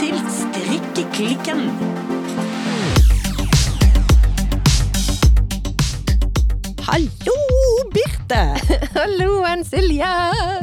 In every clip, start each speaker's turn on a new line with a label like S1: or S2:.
S1: til Strikkeklikken. Hallo, Birte!
S2: Halloen, Silje!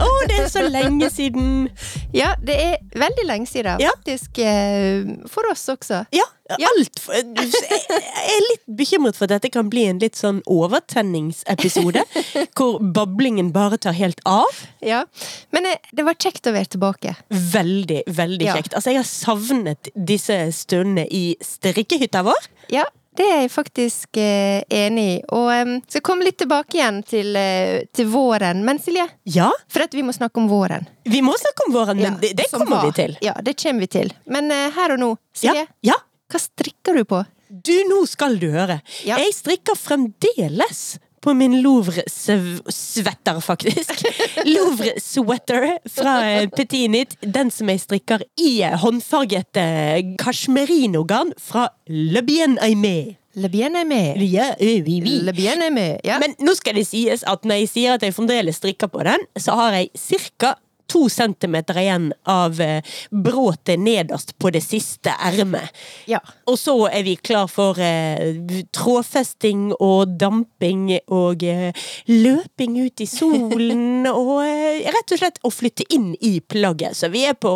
S1: Å, det er så lenge siden.
S2: Ja, det er veldig lenge siden.
S1: Ja.
S2: Faktisk eh, for oss også.
S1: Ja, alt for, Jeg er litt bekymret for at dette kan bli en litt sånn overtenningsepisode. Hvor bablingen bare tar helt av.
S2: Ja. Men eh, det var kjekt å være tilbake.
S1: Veldig, veldig
S2: Ja.
S1: kjekt. Altså, jeg har savnet disse stundene i strikkehytta vår.
S2: Ja, det er jeg faktisk eh, enig i. Og eh, skal komme litt tilbake igjen til, eh, til våren. Men Silje,
S1: Ja,
S2: for at vi må snakke om våren.
S1: vi må snakke om våren, men
S2: Ja,
S1: det, det kommer
S2: var.
S1: vi til.
S2: Ja, det kommer vi til. Men eh, her og nå, Silje,
S1: Ja, ja.
S2: hva strikker du på?
S1: Du, nå skal du høre. Jeg strikker fremdeles på min Louvre-svetter, faktisk. Louvre-sweater fra Petinit. Petit Knit. Den som jeg strikker i eh, håndfarget eh, kasjmerinogarn fra Le Bien Aimé.
S2: Le bien aimé.
S1: Ja, eh, oui, oui.
S2: Le bien aimé. Ja.
S1: Men nå skal det sies at når jeg sier at jeg fremdeles strikker på den, så har jeg cirka to centimeter igjen av eh, bråtet nederst på det siste ermet.
S2: ja.
S1: Og så er vi klar for eh, trådfesting og damping og eh, løping ut i solen og eh, rett og slett å flytte inn i plagget. Så vi er på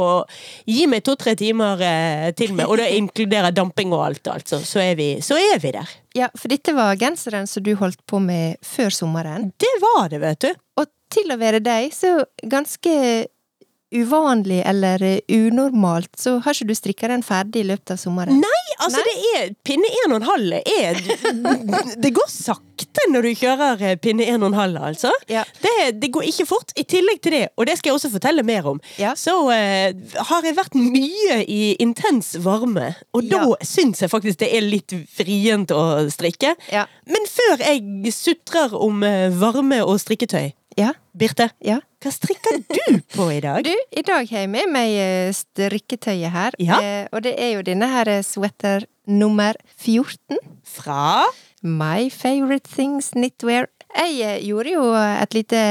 S1: Gi meg to-tre timer eh, til med, og det inkluderer damping og alt, altså. Så er vi, så er vi der.
S2: ja, for dette var genseren som du holdt på med før sommeren.
S1: Det var det, vet du.
S2: Og til å være deg, så ganske uvanlig eller unormalt, så har ikke du strikka den ferdig i løpet av sommeren.
S1: Nei, altså det er Pinne en og en halv er Det går sakte når du kjører eh, pinne en og en halv, altså.
S2: Ja.
S1: Det, det går ikke fort. I tillegg til det, og det skal jeg også fortelle mer om,
S2: Ja.
S1: så uh, har jeg vært mye i intens varme. Og da
S2: Ja.
S1: syns jeg faktisk det er litt vrient å strikke.
S2: Ja.
S1: Men før jeg sutrer om eh, varme og strikketøy,
S2: Ja.
S1: Birte,
S2: ja.
S1: hva strikker du på i dag?
S2: Du, i dag har jeg med meg eh, strikketøyet her.
S1: Ja.
S2: Eh, og det er jo denne her eh, sweater nummer 14.
S1: Fra
S2: My favorite things knitwear. Jeg eh, gjorde jo et lite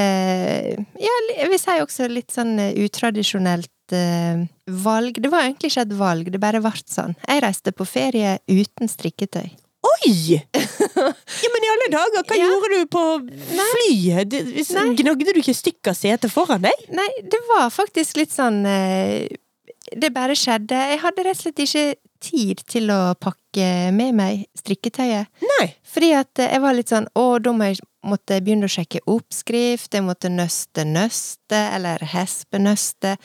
S2: Ja, jeg vil si også litt sånn utradisjonelt valg. Det var egentlig ikke et valg, det bare ble sånn. Jeg reiste på ferie uten strikketøy.
S1: Oi! Ja, men i alle dager, hva
S2: Ja.
S1: gjorde du på flyet? Gnagde du ikke stykker setet foran deg?
S2: Nei, det var faktisk litt sånn eh, Det bare skjedde. Jeg hadde rett og slett ikke tid til å pakke med meg strikketøyet.
S1: Nei.
S2: Fordi at jeg var litt sånn Å, da må jeg måtte begynne å sjekke oppskrift. Jeg måtte nøste nøste, eller hespenøste.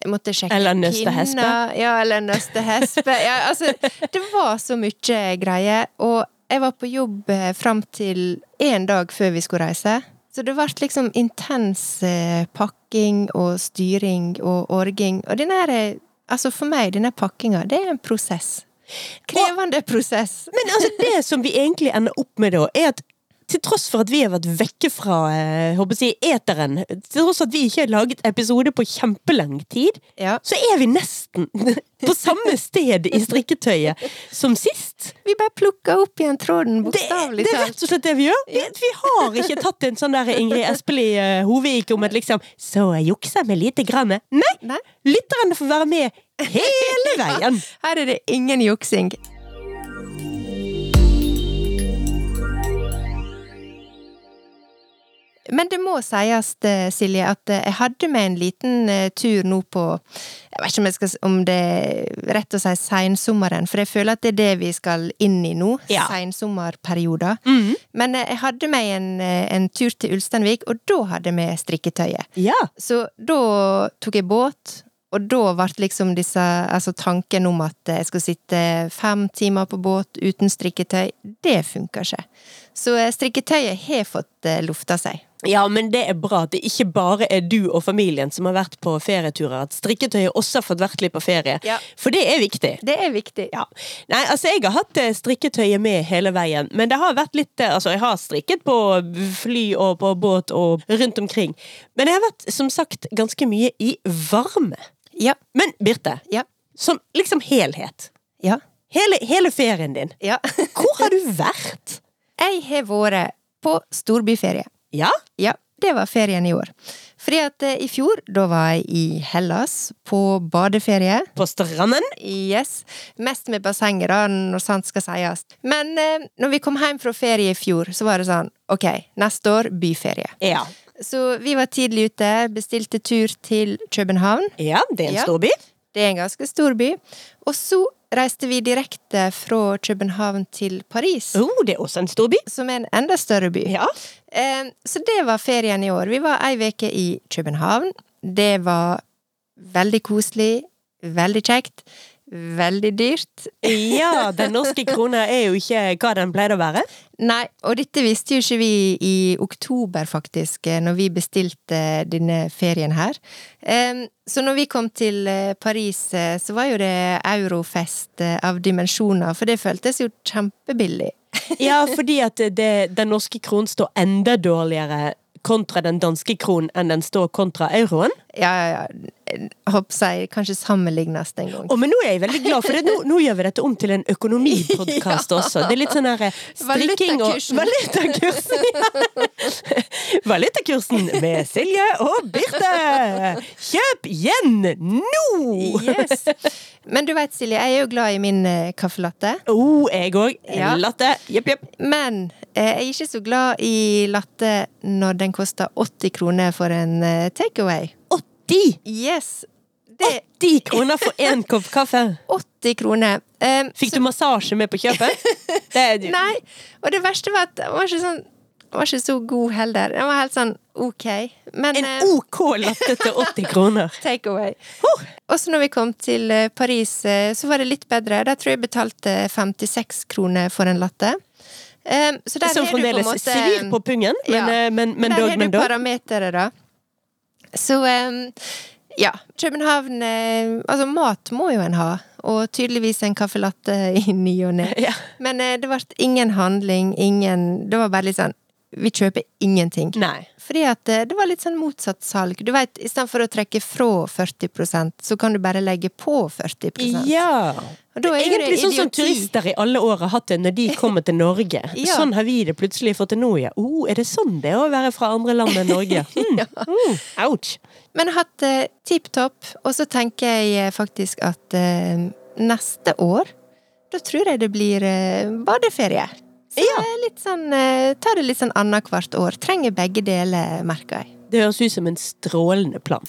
S2: Jeg måtte sjekke
S1: Eller nøste hespe.
S2: Ja, eller nøste hespe. Ja, altså, det var så mye greier. Og jeg var på jobb eh, fram til én dag før vi skulle reise. Så det ble liksom intens eh, pakking og styring og orging. Og denne her, eh, altså for meg, denne pakkinga, det er en prosess. Krevende prosess.
S1: Men altså, det som vi egentlig ender opp med da, er at til tross for at vi har vært vekke fra eh, håper jeg, å si, eteren, til tross for at vi ikke har laget episode på kjempelang tid,
S2: Ja.
S1: så er vi nesten på samme sted i strikketøyet som sist.
S2: Vi bare plukker opp igjen tråden, bokstavelig talt.
S1: det er
S2: talt.
S1: rett og slett det vi gjør. Vi, vi har ikke tatt en sånn der Ingrid Espelid uh, Hovik om at liksom Så jeg jukser med lite grann. Nei!
S2: Nei.
S1: Lytterne får være med hele veien.
S2: Her er det ingen juksing. Men det må sies, eh, Silje, at eh, jeg hadde med en liten eh, tur nå på Jeg vet ikke om, skal, om det er rett å si seinsommeren, for jeg føler at det er det vi skal inn i nå.
S1: Ja.
S2: Seinsommerperioder.
S1: Mm.
S2: Men eh, jeg hadde med en, en tur til Ulsteinvik, og da hadde vi strikketøyet.
S1: Ja.
S2: Så da tok jeg båt, og da ble liksom disse, altså tanken om at jeg skulle sitte fem timer på båt uten strikketøy, det funka ikke. Så strikketøyet har fått lufta seg.
S1: Ja, men det er bra at det ikke bare er du og familien som har vært på ferieturer. At strikketøyet også har fått vært litt på ferie.
S2: Ja.
S1: For det er viktig.
S2: Det er viktig.
S1: Ja. Nei, altså jeg har hatt eh, strikketøyet med hele veien, men det har vært litt eh, Altså, jeg har strikket på fly og på båt og rundt omkring. Men jeg har vært, som sagt, ganske mye i varme.
S2: Ja.
S1: Men Birte,
S2: Ja.
S1: som liksom helhet.
S2: Ja.
S1: Hele, hele ferien din.
S2: ja.
S1: Hvor har du vært?
S2: Jeg har vært på storbyferie.
S1: Ja?
S2: Ja, det var ferien i år. Fordi at eh, i fjor, da var jeg i Hellas på badeferie.
S1: På stranden.
S2: Yes. Mest med bassenget, da, når sant skal sies. Men eh, når vi kom hjem fra ferie i fjor, så var det sånn ok, neste år byferie.
S1: Ja.
S2: Så vi var tidlig ute, bestilte tur til København.
S1: ja, det er en
S2: Ja.
S1: stor by.
S2: Det er en ganske stor by. Og så reiste vi direkte fra København til Paris,
S1: Oh, det er også en stor by.
S2: som er en enda større by.
S1: Ja.
S2: Eh, så det var ferien i år. Vi var ei uke i København. Det var veldig koselig, veldig kjekt, veldig dyrt.
S1: Ja, den norske krona er jo ikke hva den pleide å være.
S2: Nei, og dette visste jo ikke vi i oktober, faktisk, eh, når vi bestilte denne ferien her. Så når vi kom til eh, Paris, eh, så var jo det eurofest eh, av dimensjoner, for det føltes jo kjempebillig.
S1: Ja, fordi at det, den norske kronen står enda dårligere kontra den danske kronen enn den står kontra euroen.
S2: Ja, ja, ja. Hopp jeg kanskje sammenlignes en gang.
S1: Oh, men nå er jeg veldig glad, for det, nå, nå gjør vi dette om til en økonomipodkast også. Det er litt sånn her eh, strikking og
S2: Valutakursen.
S1: Ja. Valutakursen med Silje og Birte! Kjøp igjen nå!
S2: Yes! Men du veit, Silje, jeg er jo glad i min kaffelatte. caffè.
S1: Oh, jeg òg.
S2: Ja.
S1: Latte. Jepp, jepp.
S2: Men eh, jeg er ikke så glad i latte når den koster 80 kroner for en eh, takeaway.
S1: 80!
S2: Yes! Det
S1: 80 kroner for én kopp kaffe!
S2: 80 kroner. Um,
S1: Fikk du massasje med på kjøpet? Det er du.
S2: Nei, og det verste var at den var ikke sånn den var ikke så god heller. Den var helt sånn ok. Men
S1: En
S2: eh,
S1: OK latte til 80 kroner.
S2: takeaway. Huh. Også når vi kom til eh, Paris, eh, så var det litt bedre. Der tror jeg jeg betalte 56 kroner for en latte. Um, så der
S1: Som
S2: har du på en
S1: fremdeles
S2: måte
S1: svir på pungen, men,
S2: Ja.
S1: men, men, men
S2: Der
S1: dog,
S2: har du
S1: dog.
S2: da. Så um, ja. København eh, Altså, mat må jo en ha. Og tydeligvis en caffè latte i ny og ne.
S1: Ja.
S2: Men eh, det ble ingen handling, ingen Det var bare litt sånn Vi kjøper ingenting.
S1: Nei.
S2: Fordi at eh, det var litt sånn motsatt salg. Du vet, i stedet for å trekke fra 40% så kan du bare legge på 40%
S1: Ja.
S2: Og da er det
S1: Egentlig sånn som turister i alle år har hatt det når de kommer til Norge.
S2: Ja.
S1: Sånn har vi det plutselig fått til nå, ja. Oh, er det sånn det er å være fra andre land enn Norge? Hmm. Mm. Ouch.
S2: Men jeg har hatt det tipp topp, og så tenker jeg eh, faktisk at eh, neste år da tror jeg det blir eh, badeferie. Så
S1: Ja.
S2: litt sånn, eh, ta det litt sånn annethvert år. Trenger begge deler, merker jeg.
S1: Det høres ut som en strålende plan.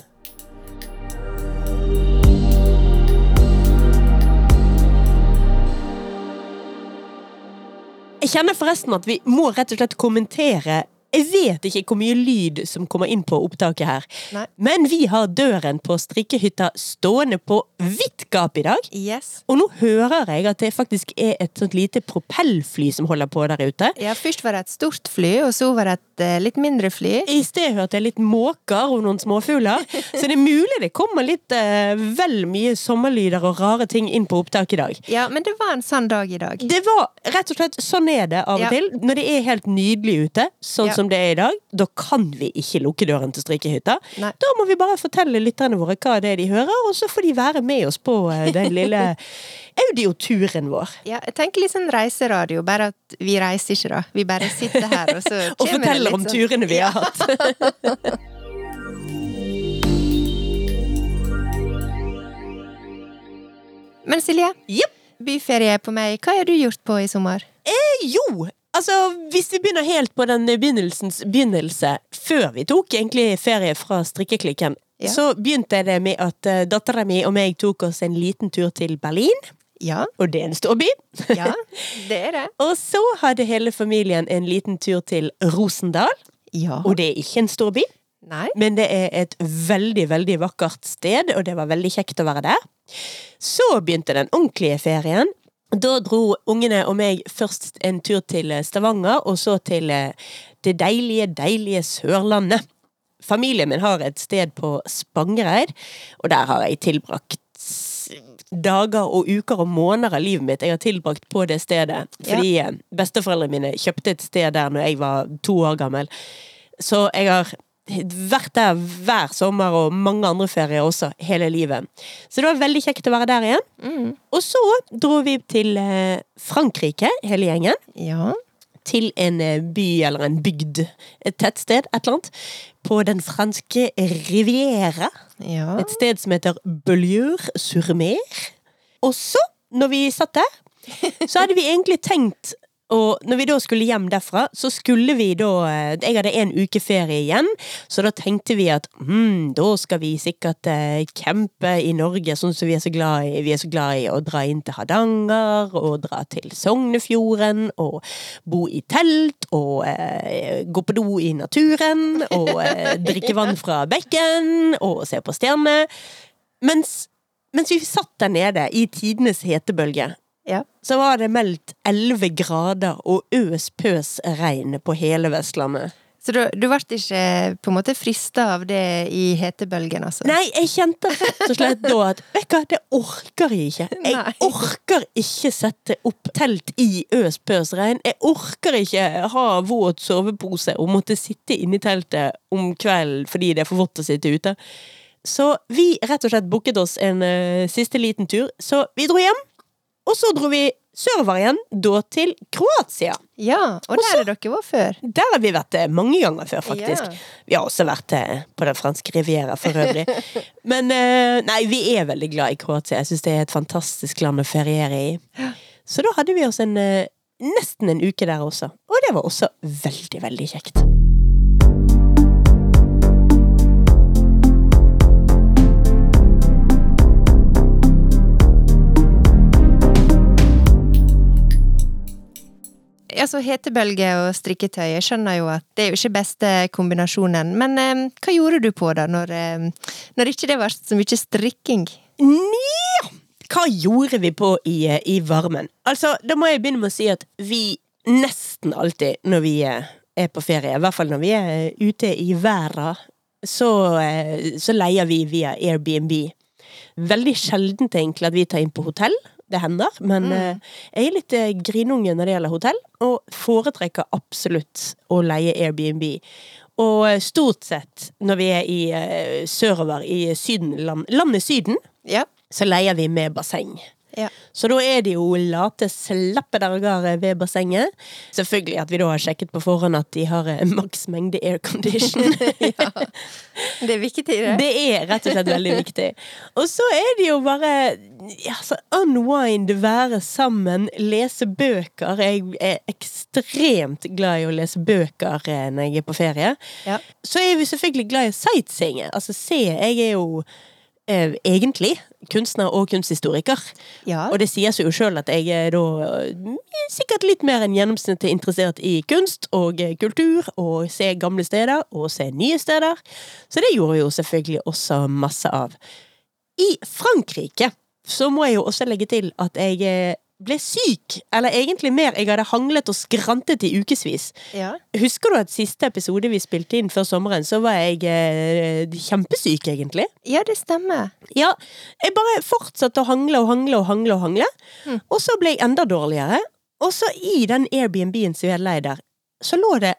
S1: Jeg kjenner forresten at vi må rett og slett kommentere Jeg vet ikke hvor mye lyd som kommer inn på opptaket her,
S2: Nei.
S1: men vi har døren på strikkehytta stående på vidt gap i dag.
S2: Yes.
S1: Og nå hører jeg at det faktisk er et sånt lite propellfly som holder på der ute.
S2: Ja, først var det et stort fly, og så var det et uh, litt mindre fly.
S1: I sted hørte jeg litt måker og noen småfugler, så det er mulig det kommer litt uh, vel mye sommerlyder og rare ting inn på opptak i dag.
S2: Ja, men det var en sann dag i dag.
S1: Det var rett og slett sånn er det av og
S2: Ja.
S1: til. Når det er helt nydelig ute, sånn
S2: Ja.
S1: Som det er i dag, da kan vi ikke lukke døren til strykehytta.
S2: Nei.
S1: Da må vi bare fortelle lytterne våre hva det er de hører, og så får de være med oss på eh, den lille audioturen vår.
S2: Ja, jeg tenker litt sånn reiseradio, bare at vi reiser ikke, da. Vi bare sitter her, og så
S1: Og
S2: kommer det
S1: forteller om
S2: sånn-
S1: turene vi har hatt.
S2: Men Silje,
S1: yep.
S2: byferie på meg. Hva har du gjort på i sommer?
S1: Jo, altså hvis vi begynner helt på den begynnelsens begynnelse, før vi tok egentlig ferie fra strikkeklikken,
S2: Ja.
S1: så begynte det med at uh, dattera mi og meg tok oss en liten tur til Berlin,
S2: Ja,
S1: og det er en storby.
S2: ja, det er det.
S1: og så hadde hele familien en liten tur til Rosendal,
S2: Ja.
S1: og det er ikke en storby,
S2: Nei.
S1: men det er et veldig, veldig vakkert sted, og det var veldig kjekt å være der. Så begynte den ordentlige ferien. Da dro ungene og meg først en tur til Stavanger, og så til eh, det deilige, deilige Sørlandet. Familien min har et sted på Spangereid, og der har jeg tilbrakt dager og uker og måneder av livet mitt jeg har tilbrakt på det stedet. Fordi ja. besteforeldrene mine kjøpte et sted der når jeg var to år gammel. Så jeg har vært der hver sommer og mange andre ferier også, hele livet. Så det var veldig kjekt å være der igjen.
S2: Mm.
S1: Og så dro vi til eh, Frankrike, hele gjengen.
S2: Ja.
S1: til en eh, by eller en bygd, et tettsted, et eller annet, på den franske riviera.
S2: Ja.
S1: Et sted som heter Beaulieu-sur-Mer. Og så, når vi satt der, så hadde vi egentlig tenkt og når vi da skulle hjem derfra, så skulle vi da eh, Jeg hadde en uke ferie igjen, så da tenkte vi at hm, da skal vi sikkert eh, campe i Norge, sånn som vi er så glad i. Vi er så glad i å dra inn til Hardanger, og dra til Sognefjorden, og bo i telt, og eh, gå på do i naturen, og eh, drikke vann fra bekken, og se på stjerner. Mens, mens vi satt der nede i tidenes hetebølge,
S2: ja.
S1: så var det meldt 11 grader og øs pøs regn på hele Vestlandet.
S2: Så du, du ble ikke på en måte frista av det i hetebølgen, altså?
S1: Nei, jeg kjente rett og slett da at vet du hva, det orker jeg ikke. Jeg
S2: Nei.
S1: orker ikke sette opp telt i øs pøs regn. Jeg orker ikke ha våt sovepose og måtte sitte inne i teltet om kvelden fordi det er for vått å sitte ute. Så vi rett og slett booket oss en uh, siste liten tur. Så vi dro hjem, og så dro vi sørover igjen, da til Kroatia.
S2: Ja, og der er dere var før.
S1: Der har vi vært eh, mange ganger før, faktisk.
S2: Ja.
S1: Vi har også vært eh, på den franske riviera for øvrig. Men eh, nei, vi er veldig glad i Kroatia. Jeg syns det er et fantastisk land å feriere i. Så da hadde vi oss en nesten en uke der også. Og det var også veldig, veldig kjekt.
S2: Altså, hetebølge og strikketøy, jeg skjønner jo at det er jo ikke beste kombinasjonen. Men eh, hva gjorde du på da, når, eh, når ikke det var så mye strikking?
S1: Nja, hva gjorde vi på i, i varmen? Altså, da må jeg begynne med å si at vi nesten alltid når vi eh, er på ferie, i hvert fall når vi er eh, ute i verden, så, eh, så leier vi via Airbnb. Veldig sjeldent egentlig at vi tar inn på hotell. Det hender, men eh, jeg er litt eh, grinunge når det gjelder hotell, og foretrekker absolutt å leie Airbnb. Og eh, stort sett når vi er i sørover i syden, land, landet Syden,
S2: Ja.
S1: så leier vi med basseng.
S2: Ja.
S1: Så da er det jo late slappe dager ved bassenget. Selvfølgelig at vi da har sjekket på forhånd at de har eh, maks mengde aircondition.
S2: Det er viktig, det.
S1: Det er rett og slett veldig viktig. Og så er det jo bare ja, unwind, være sammen, lese bøker. Jeg er ekstremt glad i å lese bøker eh, når jeg er på ferie.
S2: Ja.
S1: Så er vi selvfølgelig glad i sightseeing. Altså se, jeg er jo eh, egentlig kunstner og kunsthistoriker.
S2: Ja.
S1: Og det sier seg jo sjøl at jeg er da eh, sikkert litt mer enn gjennomsnittet interessert i kunst og eh, kultur, og se gamle steder og se nye steder. Så det gjorde jeg jo selvfølgelig også masse av. I Frankrike så må jeg jo også legge til at jeg eh, ble syk, eller egentlig mer, jeg hadde hanglet og skrantet i ukevis.
S2: ja.
S1: Husker du at siste episode vi spilte inn før sommeren, så var jeg eh, kjempesyk, egentlig?
S2: Ja, det stemmer.
S1: Ja, jeg bare fortsatte å hangle og hangle og hangle og hangle.
S2: Mm.
S1: Og så ble jeg enda dårligere. Og så i den Airbnb-en som vi hadde leid der, så lå det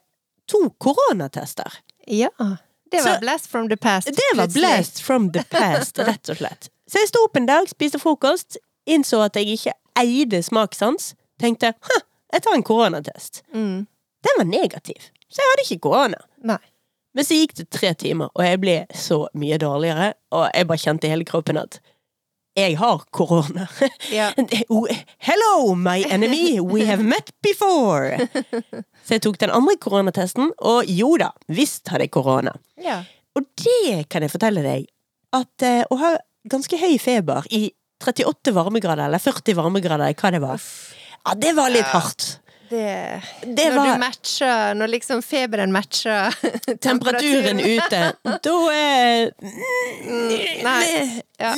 S1: to koronatester.
S2: Ja. Det var
S1: Så-
S2: blast from the past.
S1: Det var
S2: plutselig.
S1: blast from the past, rett og slett. Så jeg sto opp en dag, spiste frokost, innså at jeg ikke eide smakssans. Tenkte «Hm, jeg tar en koronatest.
S2: Mm.
S1: Den var negativ, så jeg hadde ikke korona.
S2: Nei.
S1: Men så gikk det tre timer, og jeg ble så mye dårligere, og jeg bare kjente i hele kroppen at jeg har korona.
S2: Ja.
S1: Hello, my enemy, we have met before! Så jeg tok den andre koronatesten, og jo da, visst hadde jeg korona.
S2: ja.
S1: Og det kan jeg fortelle deg, at eh, å ha ganske høy feber i 38 varmegrader, eller 40 varmegrader, hva det var, ja, det var litt hardt.
S2: Det,
S1: Det
S2: når du matcher Når liksom feberen matcher
S1: Temperaturen ute, da er
S2: Mm, Nei. Ja.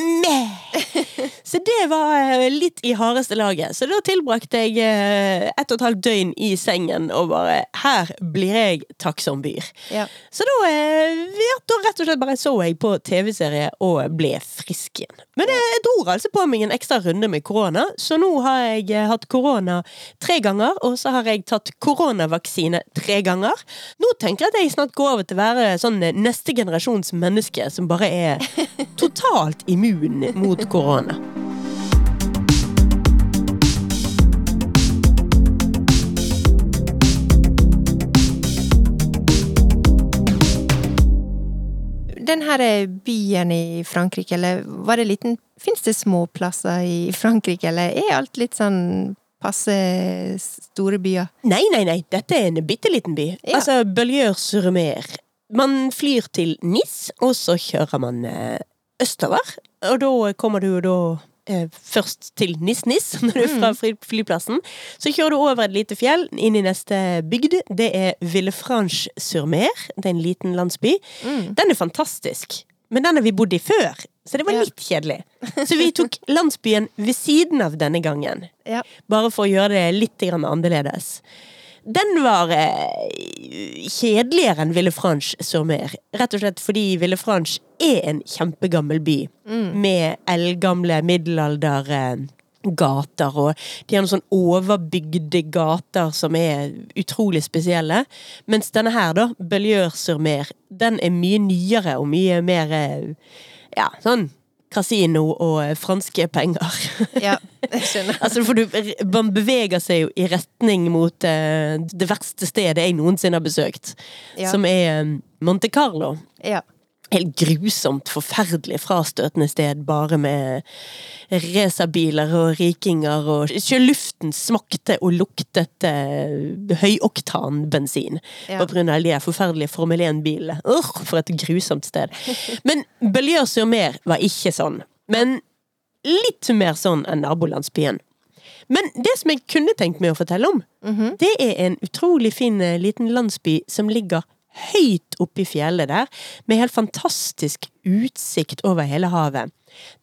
S1: Så det var eh, litt i hardeste laget. Så da tilbrakte jeg eh, ett og et halvt døgn i sengen og bare Her blir jeg takksom-byr.
S2: Ja.
S1: Så da, eh, da rett og slett bare så jeg på TV-serie og ble frisk igjen. Men jeg, dro altså på meg en ekstra runde med korona, så nå har jeg hatt korona tre ganger, og så har jeg tatt koronavaksine tre ganger. Nå tenker jeg at jeg snart går over til å være sånn eh, neste generasjons menneske som bare er totalt immun mot korona.
S2: den her eh, byen i Frankrike, eller var det liten Fins det små plasser i Frankrike, eller er alt litt sånn passe store byer?
S1: Nei, nei, nei, dette er en bitte liten by.
S2: Ja.
S1: Altså Bøljør-sur-mer. Man flyr til Nis, og så kjører man eh, østover. Og da kommer du jo da eh, først til Nis-Nis, når du er fra flyplassen. Så kjører du over et lite fjell inn i neste bygd. Det er Villefranche-sur-Mer. Det er en liten landsby. Den er fantastisk. Men den har vi bodd i før, så det var litt kjedelig. Så vi tok landsbyen ved siden av denne gangen.
S2: Ja.
S1: Bare for å gjøre det litt annerledes. Den var eh, kjedeligere enn Ville Franche Sommer. Rett og slett fordi Villefranche er en kjempegammel by. Med eldgamle middelaldergater, og de har noen sånn overbygde gater som er utrolig spesielle. Mens denne her, da, Belieur-sur-Mer, den er mye nyere og mye mer eh, Ja, sånn kasino og eh, franske penger.
S2: ja, jeg skjønner.
S1: Altså, for du, man beveger seg jo i retning mot uh, det verste stedet jeg noensinne har besøkt.
S2: Ja.
S1: Som er Monte Carlo.
S2: Ja.
S1: Helt grusomt, forferdelig frastøtende sted, bare med racerbiler og rikinger, og sjøluften luften smakte og luktet eh, høyoktanbensin.
S2: Ja.
S1: På grunn av de forferdelige Formel 1-bilene. Uh, for et grusomt sted. Men Belieur-sur-Mer var ikke sånn. Men litt mer sånn enn nabolandsbyen. Men det som jeg kunne tenkt meg å fortelle om, det er en utrolig fin eh, liten landsby som ligger høyt oppe i fjellet der, med helt fantastisk utsikt over hele havet.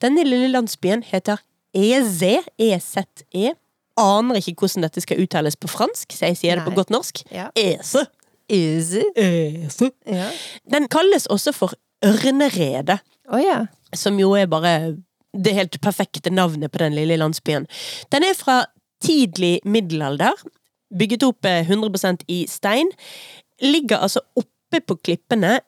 S1: Denne lille landsbyen heter Eze, E-Z-E. Aner ikke hvordan dette skal uttales på fransk, så jeg sier det på godt norsk.
S2: Ja.
S1: Eze.
S2: Eze.
S1: Eze.
S2: Ja.
S1: Den kalles også for Ørneredet
S2: oh, ja.
S1: som jo er bare det helt perfekte navnet på den lille landsbyen. Den er fra tidlig middelalder, bygget opp eh, 100% i stein, ligger altså oppe på klippene,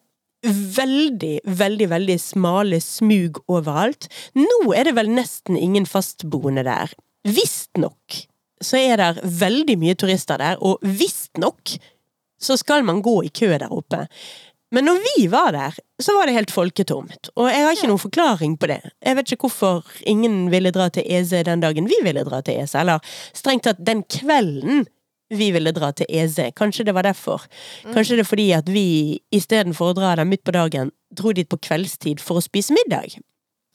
S1: veldig, veldig, veldig smale smug overalt. Nå er det vel nesten ingen fastboende der. Visstnok så er det veldig mye turister der, og visstnok så skal man gå i kø der oppe. Men når vi var der, så var det helt folketomt. Og jeg har ikke noen forklaring på det. Jeg vet ikke hvorfor ingen ville dra til Eze den dagen vi ville dra til Eze, eller strengt tatt den kvelden vi ville dra til EZ. Kanskje det var derfor. Kanskje det er fordi at vi istedenfor å dra der midt på dagen, dro dit på kveldstid for å spise middag.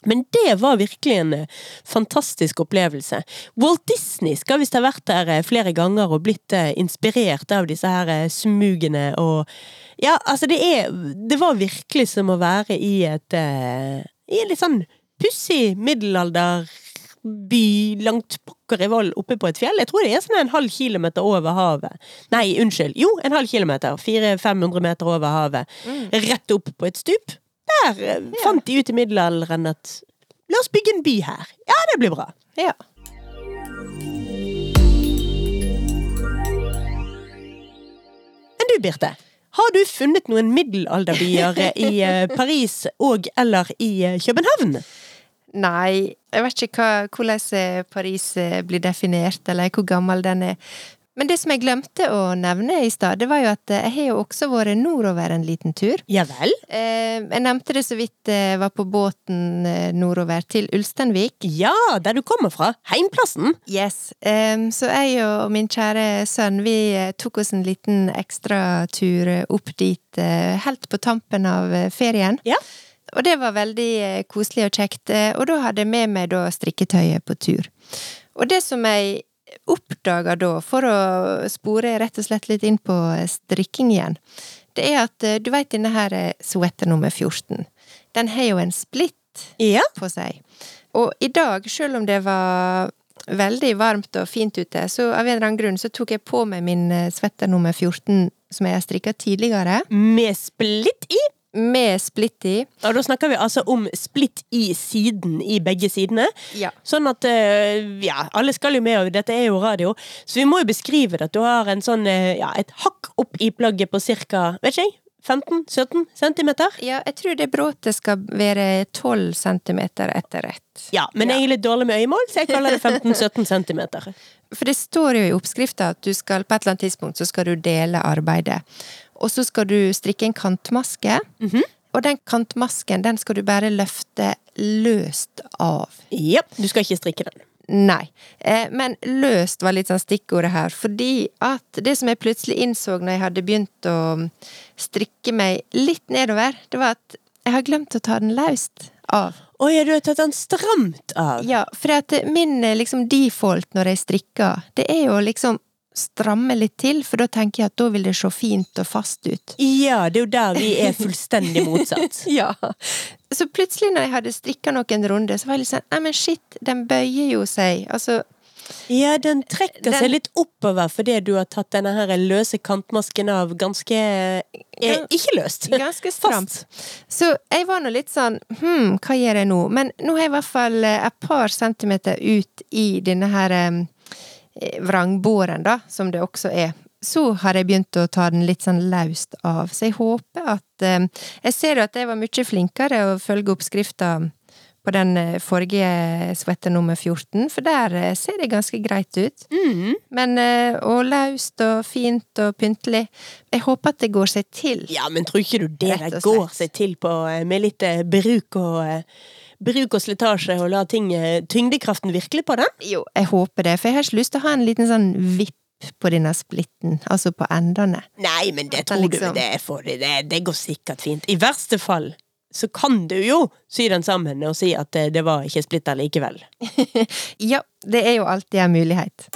S1: Men det var virkelig en eh, fantastisk opplevelse. Walt Disney skal visst ha vært der eh, flere ganger og blitt eh, inspirert av disse her smugene og Ja, altså, det er Det var virkelig som å være i et I en litt sånn pussig middelalderby langt pokker i vold oppe på et fjell. Jeg tror det er sånn en halv kilometer over havet. Nei, unnskyld. Jo, en halv kilometer. 400-500 meter over havet. Rett opp på et stup. Der ja. fant de ut i middelalderen at La oss bygge en by her. Ja, det blir bra.
S2: Ja.
S1: Men du, Birte. Har du funnet noen middelalderbyer i eh, Paris og eller i eh, København?
S2: Nei, jeg vet ikke hva, hvordan eh, Paris eh, blir definert, eller hvor gammel den er. Men det som jeg glemte å nevne i stad, det var jo at eh, jeg har jo også vært nordover en liten tur.
S1: Ja vel?
S2: Jeg nevnte det så vidt jeg var på båten nordover til Ulsteinvik.
S1: Ja, der du kommer fra. Heimplassen.
S2: Yes. Så jeg og min kjære sønn, vi tok oss en liten ekstratur tur opp dit helt på tampen av ferien.
S1: Ja.
S2: Og det var veldig eh, koselig og kjekt. eh, Og da hadde jeg med meg da strikketøyet på tur. Og det som jeg oppdaga da, for å spore rett og slett litt inn på eh, strikking igjen, det er at du veit denne her sweater nummer 14. Den har jo en splitt
S1: Ja.
S2: på seg. Og i dag, selv om det var veldig varmt og fint ute, så av en eller annen grunn så tok jeg på meg min sweater nummer 14 som jeg har strikka tidligere,
S1: Med splitt i.
S2: med splitt i.
S1: Og da snakker vi altså om splitt i siden i begge sidene.
S2: Ja.
S1: Sånn at eh, Ja, alle skal jo med, og dette er jo radio, så vi må jo beskrive det. At du har en sånn eh, Ja, et hakk opp i plagget på cirka, vet ikke jeg, 15-17 centimeter?
S2: Ja, jeg tror det bråtet skal være 12 centimeter etter rett.
S1: Ja, men
S2: Ja.
S1: jeg er litt dårlig med øyemål, så jeg kaller det 15-17 centimeter.
S2: For det står jo i oppskrifta at du skal på et eller annet tidspunkt så skal du dele arbeidet. Og så skal du strikke en kantmaske. Og den kantmasken, den skal du bare løfte løst av.
S1: Ja, du skal ikke strikke den.
S2: Nei. Eh, men løst var litt sånn stikkordet her, fordi at det som jeg plutselig innså når jeg hadde begynt å strikke meg litt nedover, det var at jeg har glemt å ta den løst av.
S1: Å ja, du har tatt den stramt av.
S2: Ja, for at min eh, liksom default når jeg strikker, det er jo liksom stramme litt til, for da tenker jeg at da vil det se fint og fast ut.
S1: Ja, det er jo der vi er fullstendig motsatt.
S2: Ja. Så plutselig når jeg hadde strikka noen runder, så var jeg litt sånn Nei, men shit, den bøyer jo seg. Altså,
S1: Ja, den trekker
S2: Den-
S1: seg litt oppover fordi du har tatt denne her løse kantmasken av ganske eh, Ikke løst.
S2: ganske stramt. Så jeg var nå litt sånn Hm, hva gjør jeg nå? Men nå har jeg i hvert fall eh, et par centimeter ut i denne her vrangbåren, da, som det også er. Så har jeg begynt å ta den litt sånn laust av. Så jeg håper at eh, Jeg ser jo at jeg var mye flinkere å følge oppskrifta på den eh, forrige sweater nummer 14, for der eh, ser det ganske greit ut.
S1: Mm.
S2: Men eh, Og laust og fint og pyntelig. Jeg håper at det går seg til.
S1: Ja, men tror ikke du det det går seg til på eh, med litt eh, bruk og eh, Bruk og slitasje og la ting eh, Tyngdekraften virkelig på den?
S2: Jo, jeg håper det, for jeg har ikke lyst til å ha en liten sånn vipp på denne splitten, altså på endene.
S1: Nei, men det tror
S2: liksom-
S1: du det, får, det, det går sikkert fint. I verste fall så kan du jo sy den sammen og si at eh, det var ikke splitter likevel.
S2: Ja, det er jo alltid en mulighet.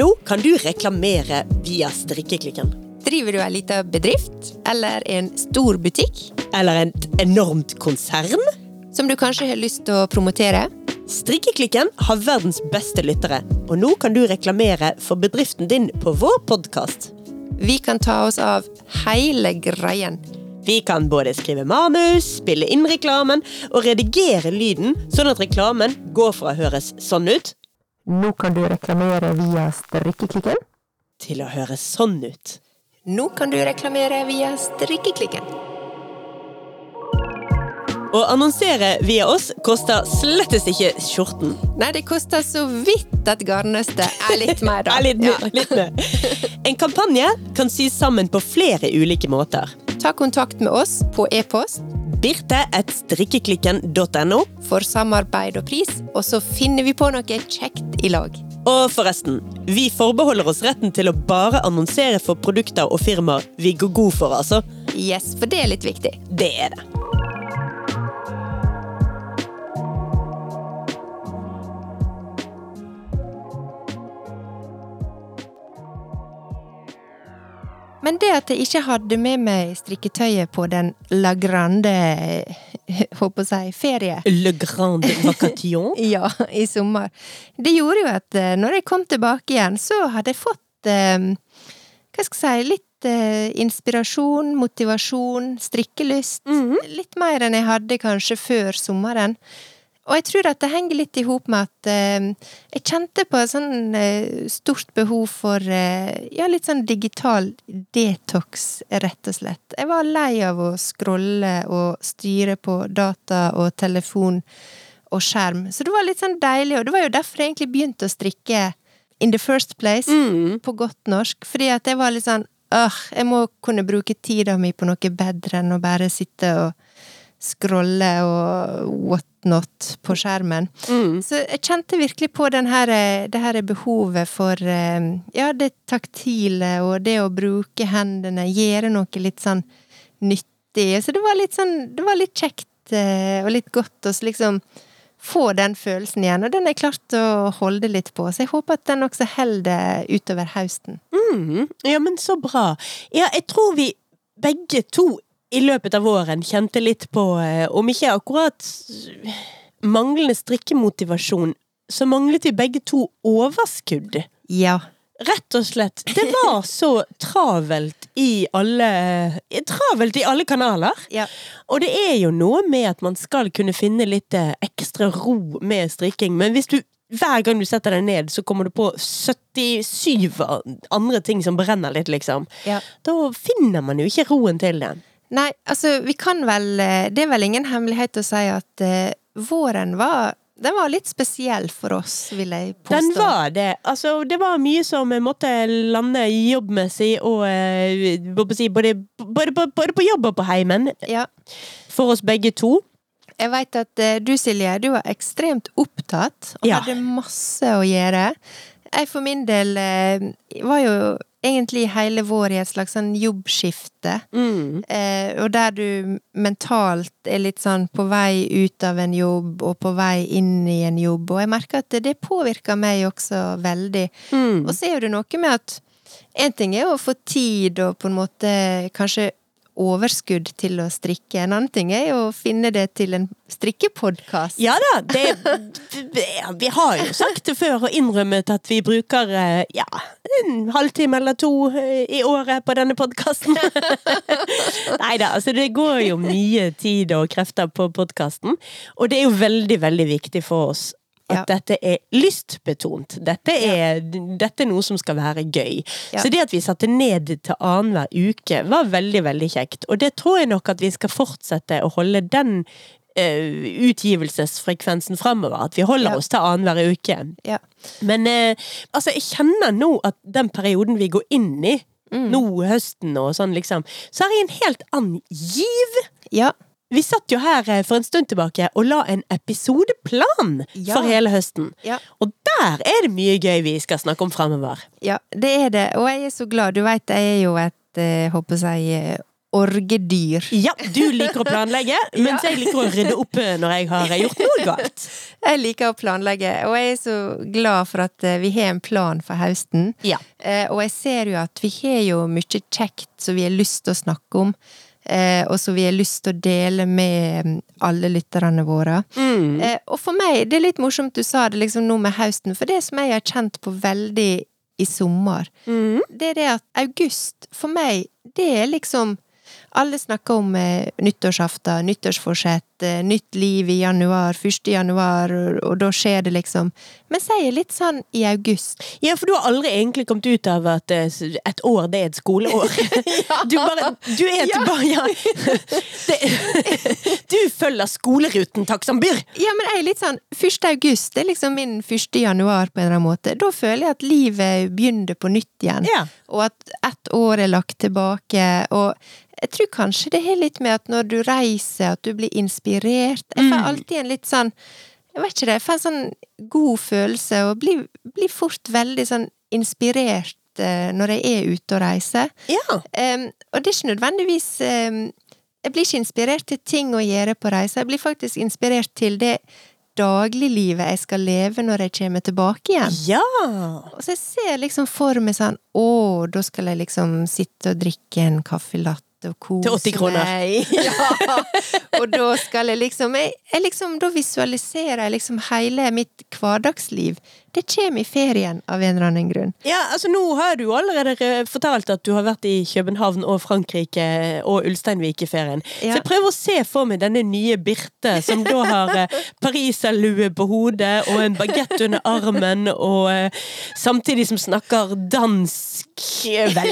S1: Nå kan du reklamere via strikkeklikken.
S2: Driver du en liten bedrift, eller en stor butikk,
S1: Eller et enormt konsern?
S2: som du kanskje har lyst til å promotere?
S1: Strikkeklikken har verdens beste lyttere, og nå kan du reklamere for bedriften din på vår podkast.
S2: Vi kan ta oss av hele greien.
S1: Vi kan både skrive manus, spille inn reklamen og redigere lyden, sånn at reklamen går fra å høres sånn ut
S2: Nå kan du reklamere via strikkeklikken.
S1: til å høre sånn ut.
S2: Nå kan du reklamere via strikkeklikken.
S1: Å annonsere via oss koster slettes ikke skjorten.
S2: Nei, det koster så vidt at garnnøstet er litt mer, da.
S1: Er litt,
S2: Ja.
S1: litt mer. En kampanje kan sys sammen på flere ulike måter.
S2: Ta kontakt med oss på e-post
S1: Birte.strikkeklikken.no.
S2: for samarbeid og pris, og så finner vi på noe kjekt i lag.
S1: Og forresten, vi forbeholder oss retten til å bare annonsere for produkter og firmaer vi går god for, altså.
S2: Yes, for det er litt viktig.
S1: Det er det.
S2: Men det at jeg ikke hadde med meg strikketøyet på den La Grande håper si, ferie
S1: Le grande Vacation.
S2: ja, i sommer, det gjorde jo at eh, når jeg kom tilbake igjen, så hadde jeg fått eh, hva skal jeg si, litt eh, inspirasjon, motivasjon, strikkelyst. Litt mer enn jeg hadde kanskje før sommeren. Og jeg tror at det henger litt i hop med at eh, jeg kjente på et sånn eh, stort behov for eh, ja, litt sånn digital detox, rett og slett. Jeg var lei av å scrolle og styre på data og telefon og skjerm. Så det var litt sånn deilig, og det var jo derfor jeg egentlig begynte å strikke in the first place, på godt norsk. Fordi at jeg var litt sånn åh, jeg må kunne bruke tida mi på noe bedre enn å bare sitte og scrolle og whatnot på skjermen. Så jeg kjente virkelig på den her, eh, det her behovet for eh, ja, det taktile og det å bruke hendene, gjøre noe litt sånn nyttig. Så det var litt sånn, det var litt kjekt eh, og litt godt å liksom få den følelsen igjen, og den har jeg klart å holde litt på. Så jeg håper at den også holder utover høsten.
S1: Mm. Ja, men så bra. Ja, jeg tror vi begge to i løpet av våren kjente litt på, eh, om ikke akkurat manglende strikkemotivasjon, så manglet vi begge to overskudd.
S2: Ja.
S1: Rett og slett. Det var så travelt i alle Travelt i alle kanaler.
S2: Ja.
S1: Og det er jo noe med at man skal kunne finne litt eh, ekstra ro med strikking, men hvis du hver gang du setter deg ned, så kommer du på 77 andre ting som brenner litt, liksom.
S2: Ja.
S1: Da finner man jo ikke roen til det.
S2: Nei, altså, vi kan vel eh, Det er vel ingen hemmelighet å si at uh, våren var Den var litt spesiell for oss, vil jeg påstå.
S1: Den var det. Altså, det var mye som måtte lande jobbmessig og eh, si, både, både, på- både på jobb og på heimen.
S2: Ja.
S1: For oss begge to.
S2: Jeg veit at eh, du, Silje, du var ekstremt opptatt og
S1: Ja.
S2: hadde masse å gjøre. Jeg for min del eh, var jo egentlig hele vår i et slags sånn jobbskifte.
S1: Mm.
S2: Eh, og der du mentalt er litt sånn på vei ut av en jobb og på vei inn i en jobb. Og jeg merker at det, det påvirker meg også veldig.
S1: Mm.
S2: Og så er det noe med at en ting er å få tid og på en måte kanskje overskudd til å strikke. En annen ting er jo å finne det til en strikkepodkast.
S1: Ja da, det, vi har jo sagt det før og innrømmet at vi bruker eh, ja, en halvtime eller to eh, i året på denne podkasten. Nei da, altså det går jo mye tid og krefter på podkasten. Og det er jo veldig, veldig viktig for oss at
S2: Ja.
S1: dette er lystbetont. Dette er, dette er noe som skal være gøy.
S2: Ja.
S1: Så det at vi satte ned til annenhver uke, var veldig, veldig kjekt. Og det tror jeg nok at vi skal fortsette å holde den Uh, utgivelsesfrekvensen framover. At vi holder
S2: Ja.
S1: oss til annenhver uke.
S2: Ja.
S1: Men uh, altså, jeg kjenner nå at den perioden vi går inn i,
S2: Mm.
S1: nå høsten og sånn, liksom, så har jeg en helt annen giv.
S2: ja.
S1: Vi satt jo her eh, for en stund tilbake og la en episodeplan
S2: Ja.
S1: for hele høsten.
S2: Ja.
S1: Og der er det mye gøy vi skal snakke om fremover.
S2: Ja, det er det. Og jeg er så glad. Du veit, jeg er jo et, eh, håper jeg, eh, orgedyr.
S1: Ja, du liker å planlegge, mens jeg liker å rydde opp når jeg har gjort noe galt.
S2: Jeg liker å planlegge, og jeg er så glad for at vi har en plan for høsten.
S1: Ja.
S2: Og jeg ser jo at vi har jo mye kjekt som vi har lyst til å snakke om. Eh, og som vi har lyst til å dele med mm, alle lytterne våre.
S1: Mm.
S2: Eh, og for meg, det er litt morsomt du sa det liksom nå med høsten, for det som jeg har kjent på veldig i sommer,
S1: Mm.
S2: det er det at august, for meg, det er liksom alle snakker om eh, nyttårsaften, nyttårsforsett, eh, nytt liv i januar, 1. januar, og, da skjer det liksom. Men jeg er litt sånn i august.
S1: Ja, for du har aldri egentlig kommet ut av at eh, et år, det er et skoleår. Du bare Du er tilbake ja. det, Du følger skoleruten, takk som byr!
S2: Ja, men jeg er litt sånn 1. august, det er liksom min 1. januar på en eller annen måte. Da føler jeg at livet begynner på nytt igjen.
S1: Ja.
S2: Og at ett år er lagt tilbake. Og jeg tror kanskje det har litt med at når du reiser, at du blir inspirert. Jeg får
S1: Mm.
S2: alltid en litt sånn Jeg vet ikke det, jeg får en sånn god følelse, og blir, blir fort veldig sånn inspirert eh, når jeg er ute og reiser.
S1: Ja.
S2: Um, og det er ikke nødvendigvis um, Jeg blir ikke inspirert til ting å gjøre på reise, jeg blir faktisk inspirert til det dagliglivet jeg skal leve når jeg kommer tilbake igjen.
S1: Ja.
S2: Og så jeg ser liksom for meg sånn Å, da skal jeg liksom sitte og drikke en caffè latte og kose
S1: Til 80 kroner.
S2: meg. Ja. Og da skal jeg liksom jeg, jeg liksom Da visualiserer jeg liksom hele mitt hverdagsliv. Det kommer i ferien av en eller annen grunn.
S1: Ja, altså Nå har du allerede fortalt at du har vært i København og Frankrike og Ulsteinvik i ferien.
S2: Ja.
S1: Så jeg prøver å se for meg denne nye Birte, som da har eh, pariserlue på hodet og en bagett under armen, og eh, samtidig som snakker dansk Vel!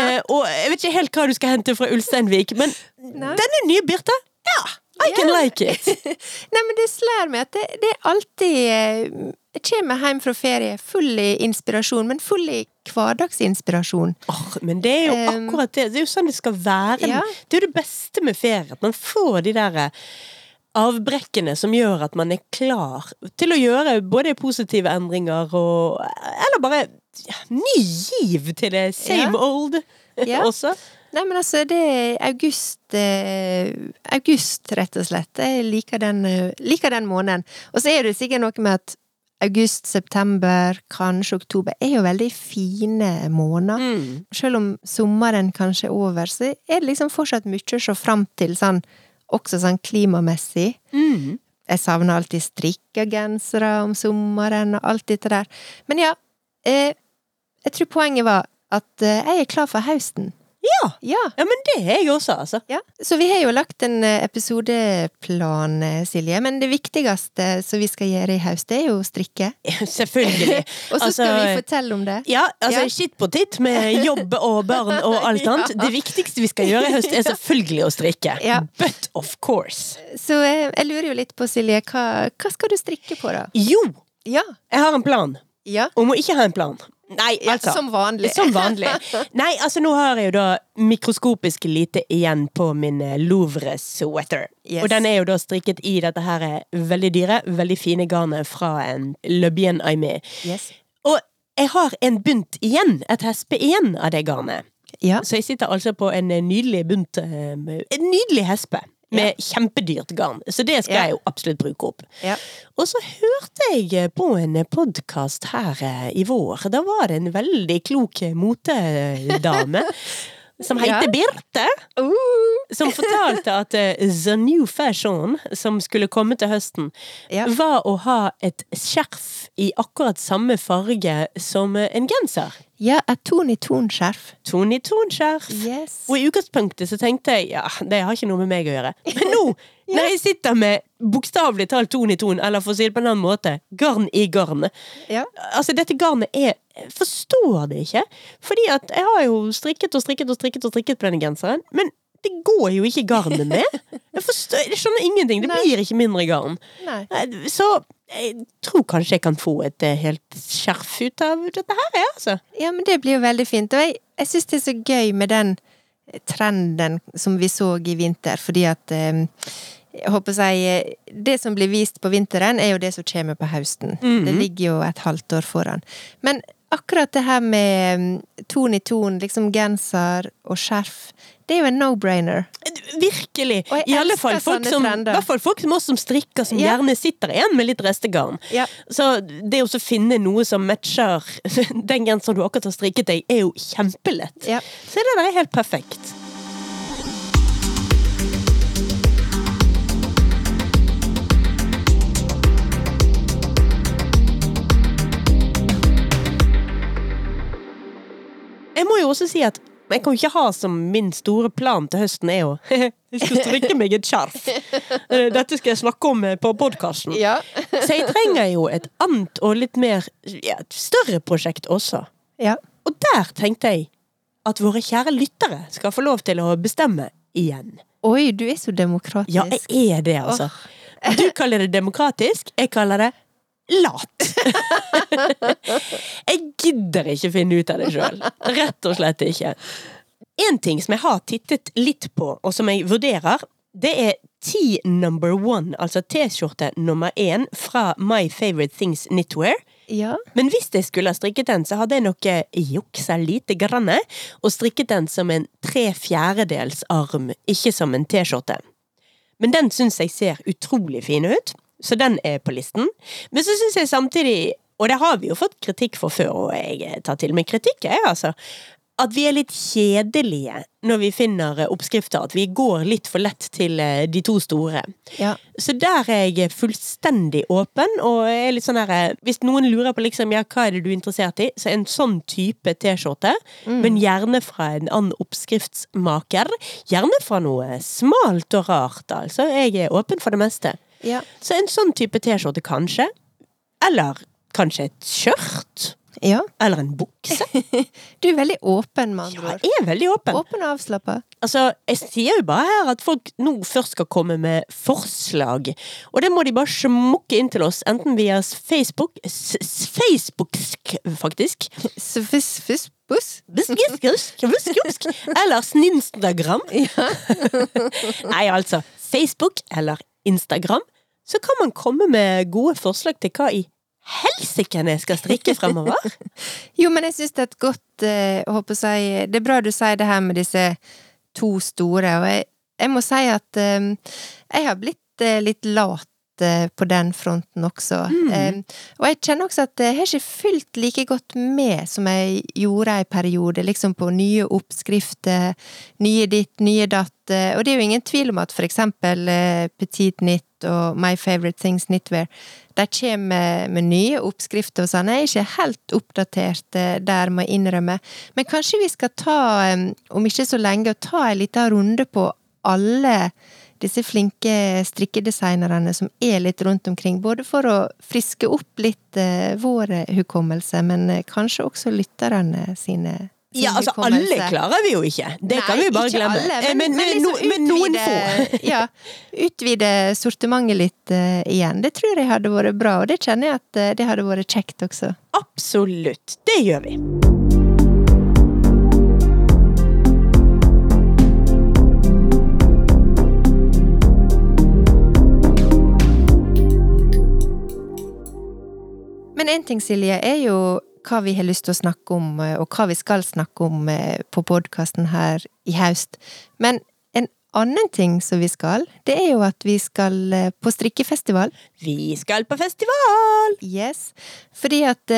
S1: Eh, og jeg vet ikke helt hva du skal hente fra Ulsteinvik, men
S2: Nei.
S1: denne nye Birte, ja! I can like it.
S2: Nei, men det slår meg at det, det er alltid eh, Jeg kommer hjem fra ferie full i inspirasjon, men full i hverdagsinspirasjon.
S1: Oh, men det er jo akkurat det. Det er jo sånn det skal være.
S2: Ja.
S1: Det er jo det beste med ferie. At man får de der eh, avbrekkene som gjør at man er klar til å gjøre både positive endringer og Eller bare ny giv til det same
S2: Ja.
S1: old
S2: Ja.
S1: også.
S2: Nei, men altså, det er august eh, August, rett og slett. Jeg liker den, eh, liker den måneden. Og så er det sikkert noe med at august, september, kanskje oktober er jo veldig fine måneder.
S1: Mm.
S2: Selv om sommeren kanskje er over, så er det liksom fortsatt mye å se fram til, sånn, også sånn klimamessig.
S1: Mm.
S2: Jeg savner alltid strikka gensere om sommeren og alt dette der. Men ja, eh, jeg tror poenget var at eh, jeg er klar for høsten.
S1: Ja.
S2: Ja.
S1: ja, men det er jeg også, altså.
S2: ja. Så vi har jo lagt en eh, episodeplan, eh, Silje, men det viktigste som vi skal gjøre i høst, det er jo å strikke.
S1: Selvfølgelig.
S2: Og så skal
S1: Altså,
S2: vi fortelle om det.
S1: Ja, altså shit på titt med jobb og barn og alt annet. Det viktigste vi skal gjøre i høst, er selvfølgelig å strikke. But of course.
S2: Så eh, jeg lurer jo litt på, Silje, hva, hva skal du strikke på, da?
S1: Jo,
S2: Ja.
S1: jeg har en plan.
S2: Ja.
S1: Om å ikke ha en plan. Nei,
S2: ja
S1: altså.
S2: som vanlig.
S1: Som vanlig. Nei, altså nå har jeg jo da mikroskopisk lite igjen på min eh, Louvre sweater.
S2: Yes.
S1: Og den er jo da strikket i dette her eh, veldig dyre, veldig fine garnet fra en Le Bien Aimé.
S2: Yes.
S1: Og jeg har en bunt igjen, et hespe igjen av det garnet.
S2: Ja.
S1: Så jeg sitter altså på en eh, nydelig bunt En nydelig hespe. Med kjempedyrt garn. Så det skal
S2: Ja.
S1: jeg jo absolutt bruke opp.
S2: Ja.
S1: Og så hørte jeg på en podkast her eh, i vår. Da var det en veldig klok motedame. Som
S2: Ja.
S1: heter Birte.
S2: Uh.
S1: Som fortalte at eh, the new fashion som skulle komme til høsten,
S2: Ja.
S1: var å ha et skjerf i akkurat samme farge som eh, en genser.
S2: ja, et ton-i-ton-skjerf.
S1: Ton-i-ton-skjerf.
S2: Yes.
S1: Og i utgangspunktet så tenkte jeg ja, det har ikke noe med meg å gjøre. Men nå, når jeg sitter med bokstavelig talt ton i ton, eller for å si det på en annen måte, garn i garn
S2: Ja.
S1: Altså, dette garnet er jeg Forstår det ikke. Fordi at jeg har jo strikket og strikket og strikket og strikket på denne genseren, men det går jo ikke garnet med. Jeg, forstår, jeg skjønner ingenting. Det
S2: Nei.
S1: blir ikke mindre garn.
S2: Nei.
S1: Nei, Så jeg tror kanskje jeg kan få et eh, helt skjerf ut av dette her, jeg, altså.
S2: Ja, men det blir jo veldig fint. Og jeg, jeg syns det er så gøy med den trenden som vi så i vinter, fordi at eh, jeg håper å si eh, Det som blir vist på vinteren, er jo det som kommer på høsten. Det ligger jo et halvt år foran. Men akkurat det her med mm, ton i ton, liksom genser og skjerf, det er jo en no-brainer.
S1: Virkelig. I alle fall folk som, hvert fall folk som oss som strikker, som
S2: Ja.
S1: gjerne sitter igjen med litt restegarn.
S2: Ja.
S1: Så det å finne noe som matcher den genseren du akkurat har strikket deg, er jo kjempelett.
S2: Ja.
S1: Så det der er helt perfekt. Jeg må jo også si at jeg kan jo ikke ha som min store plan til høsten er å Jeg skal strikke meg et skjerf. Eh, Dette skal jeg snakke om eh, på podkasten.
S2: Ja.
S1: Så jeg trenger jo et annet og litt mer ja, et større prosjekt også.
S2: ja.
S1: Og der tenkte jeg at våre kjære lyttere skal få lov til å bestemme igjen.
S2: Oi, du er så demokratisk.
S1: Ja, jeg er det, altså. Du kaller det demokratisk, jeg kaller det lat. jeg gidder ikke finne ut av det sjøl. Rett og slett ikke. En ting som jeg har tittet litt på, og som jeg vurderer, det er T number one, altså T-skjorte nummer én fra My Favorite Things Knitwear.
S2: Ja.
S1: Men hvis jeg skulle ha strikket den, så hadde jeg nok eh, juksa lite grann, og strikket den som en tre fjerdedels arm, ikke som en T-skjorte. Men den syns jeg ser utrolig fin ut, så den er på listen. Men så syns jeg samtidig, og det har vi jo fått kritikk for før, og jeg tar til meg kritikk, jeg, altså, at vi er litt kjedelige når vi finner eh, oppskrifter. At vi går litt for lett til eh, de to store.
S2: Ja.
S1: Så der er jeg fullstendig åpen, og er litt sånn her eh, Hvis noen lurer på liksom, ja, hva er det du er interessert i, så en sånn type T-skjorte, men gjerne fra en annen oppskriftsmaker. Gjerne fra noe smalt og rart, altså. Jeg er åpen for det meste.
S2: Ja.
S1: Så en sånn type T-skjorte, kanskje. Eller kanskje et skjørt.
S2: ja.
S1: Eller en bukse.
S2: Du er veldig åpen, med andre ord.
S1: Jeg er veldig åpen.
S2: Åpen og avslappa.
S1: Altså, jeg sier jo bare her at folk nå først skal komme med forslag. Og det må de bare smukke inn til oss, enten via Facebook s- s- Facebook, faktisk. Busk-busk, Eller Sninstagram. Nei, altså. Facebook eller Instagram. Så kan man komme med gode forslag til hva i helsike jeg skal strikke fremover.
S2: Jo, men jeg syns det er et godt eh, håper si, Det er bra du sier det her med disse to store, og jeg, jeg må si at eh, jeg har blitt eh, litt lat på den fronten også. Mm. og jeg kjenner også at jeg har ikke fulgt like godt med som jeg gjorde en periode, liksom på nye oppskrifter, nye ditt, nye datt. eh, Og det er jo ingen tvil om at for eksempel eh, Petit Knit og My Favorite Things Knitwear, de kommer med, nye oppskrifter og sånn. Jeg er ikke helt oppdatert eh, der, må jeg innrømme. Men kanskje vi skal ta, eh, om ikke så lenge, og ta en liten runde på alle disse flinke strikkedesignerne som er litt rundt omkring, både for å friske opp litt eh, vår hukommelse, men eh, kanskje også lytterne sine. sin
S1: Ja, altså alle klarer vi jo ikke. Det kan vi jo bare glemme.
S2: Alle,
S1: men,
S2: men, men,
S1: no-
S2: liksom
S1: men noen få.
S2: utvide- ja, utvide sortimentet litt uh, igjen. Det tror jeg hadde vært bra, og det kjenner jeg at eh, det hadde vært kjekt også.
S1: Absolutt. Det gjør vi.
S2: Men én ting, Silje, er jo hva vi har lyst til å snakke om, eh, og hva vi skal snakke om eh, på podkasten her i høst. Men en annen ting som vi skal, det er jo at vi skal eh, på strikkefestival.
S1: Vi skal på festival!
S2: Yes. Fordi at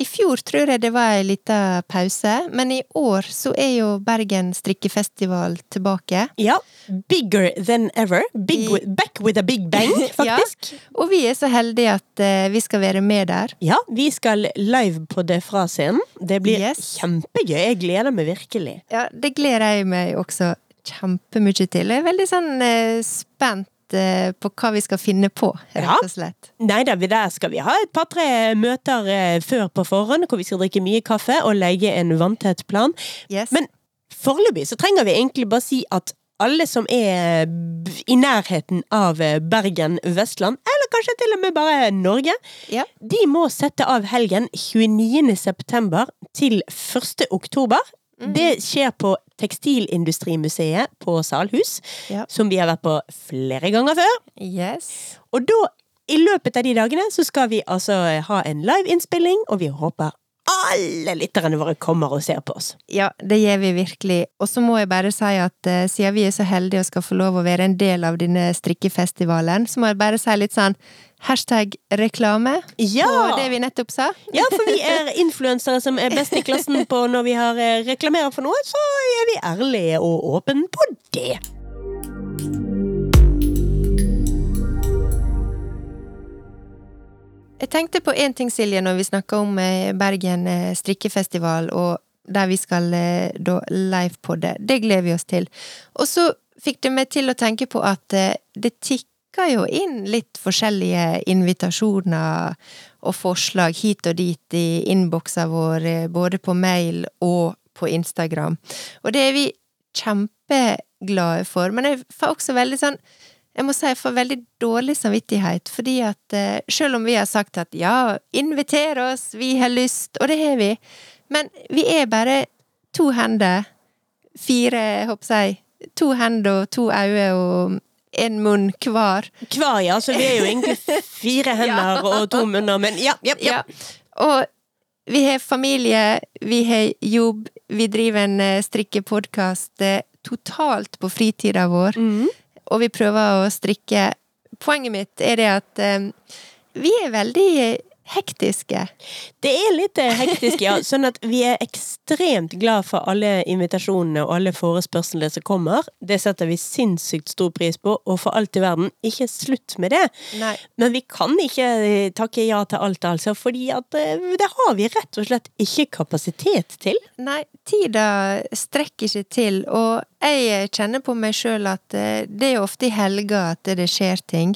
S2: i fjor tror jeg det var ei lita pause, men i år så er jo Bergen strikkefestival tilbake.
S1: Ja. Bigger than ever. Big with, back with a big bang, faktisk.
S2: Og vi er så heldige at uh, vi skal være med der.
S1: Ja, vi skal live på det fra scenen. Det blir
S2: Yes.
S1: kjempegøy. Jeg gleder meg virkelig.
S2: Ja, det gleder jeg meg også kjempemye til. Jeg er veldig sånn uh, spent på hva vi skal finne på, rett og slett.
S1: Nei da, der skal vi ha et par-tre møter eh, før på forhånd, hvor vi skal drikke mye kaffe og legge en vanntett plan.
S2: Yes.
S1: Men foreløpig så trenger vi egentlig bare si at alle som er i nærheten av eh, Bergen, Vestland, eller kanskje til og med bare Norge,
S2: ja.
S1: de må sette av helgen 29. september til 1. oktober.
S2: Mhm.
S1: Det skjer på Tekstilindustrimuseet på Salhus,
S2: Ja.
S1: som vi har vært på flere ganger før.
S2: Yes.
S1: Og da, i løpet av de dagene, så skal vi altså ha en liveinnspilling, og vi håper alle lytterne våre kommer og ser på oss.
S2: Ja, det gjør vi virkelig. Og så må jeg bare si at uh, siden vi er så heldige og skal få lov å være en del av denne strikkefestivalen, så må jeg bare si litt sånn hashtag reklame
S1: Ja!
S2: på det vi nettopp sa.
S1: Ja, for vi er influensere som er best i klassen på når vi har eh, reklamerer for noe, så er vi ærlige og åpne på det.
S2: Jeg tenkte på én ting, Silje, når vi snakka om eh, Bergen eh, strikkefestival, og der vi skal eh, da livepodde. Det gleder vi oss til. Og så fikk det meg til å tenke på at det tikker jo inn litt forskjellige invitasjoner og forslag hit og dit i innboksa vår, både på mail og på Instagram. Og det er vi kjempeglade for, men jeg får også veldig sånn jeg må si jeg får veldig dårlig samvittighet, fordi at eh, selv om vi har sagt at ja, inviter oss, vi har lyst, og det har vi, men vi er bare to hender, fire, håper jeg, to hender og to øyne og en munn hver.
S1: Hver, ja, så vi er jo egentlig fire hender og to munner, men ja, ja, ja.
S2: Ja. Og vi har familie, vi har jobb, vi driver en eh, strikkepodkast eh, totalt på fritida vår.
S1: Mhm.
S2: Og vi prøver å strikke. Poenget mitt er det at eh, vi er veldig hektiske.
S1: Det er litt eh, hektisk, ja. Sånn at vi er ekstremt glad for alle invitasjonene og alle forespørslene som kommer. Det setter vi sinnssykt stor pris på, og for alt i verden, ikke slutt med det.
S2: Nei.
S1: Men vi kan ikke eh, takke ja til alt, altså, fordi at det har vi rett og slett ikke kapasitet til.
S2: Nei, tida strekker ikke til, og jeg kjenner på meg sjøl at eh, det er jo ofte i helga at det skjer ting.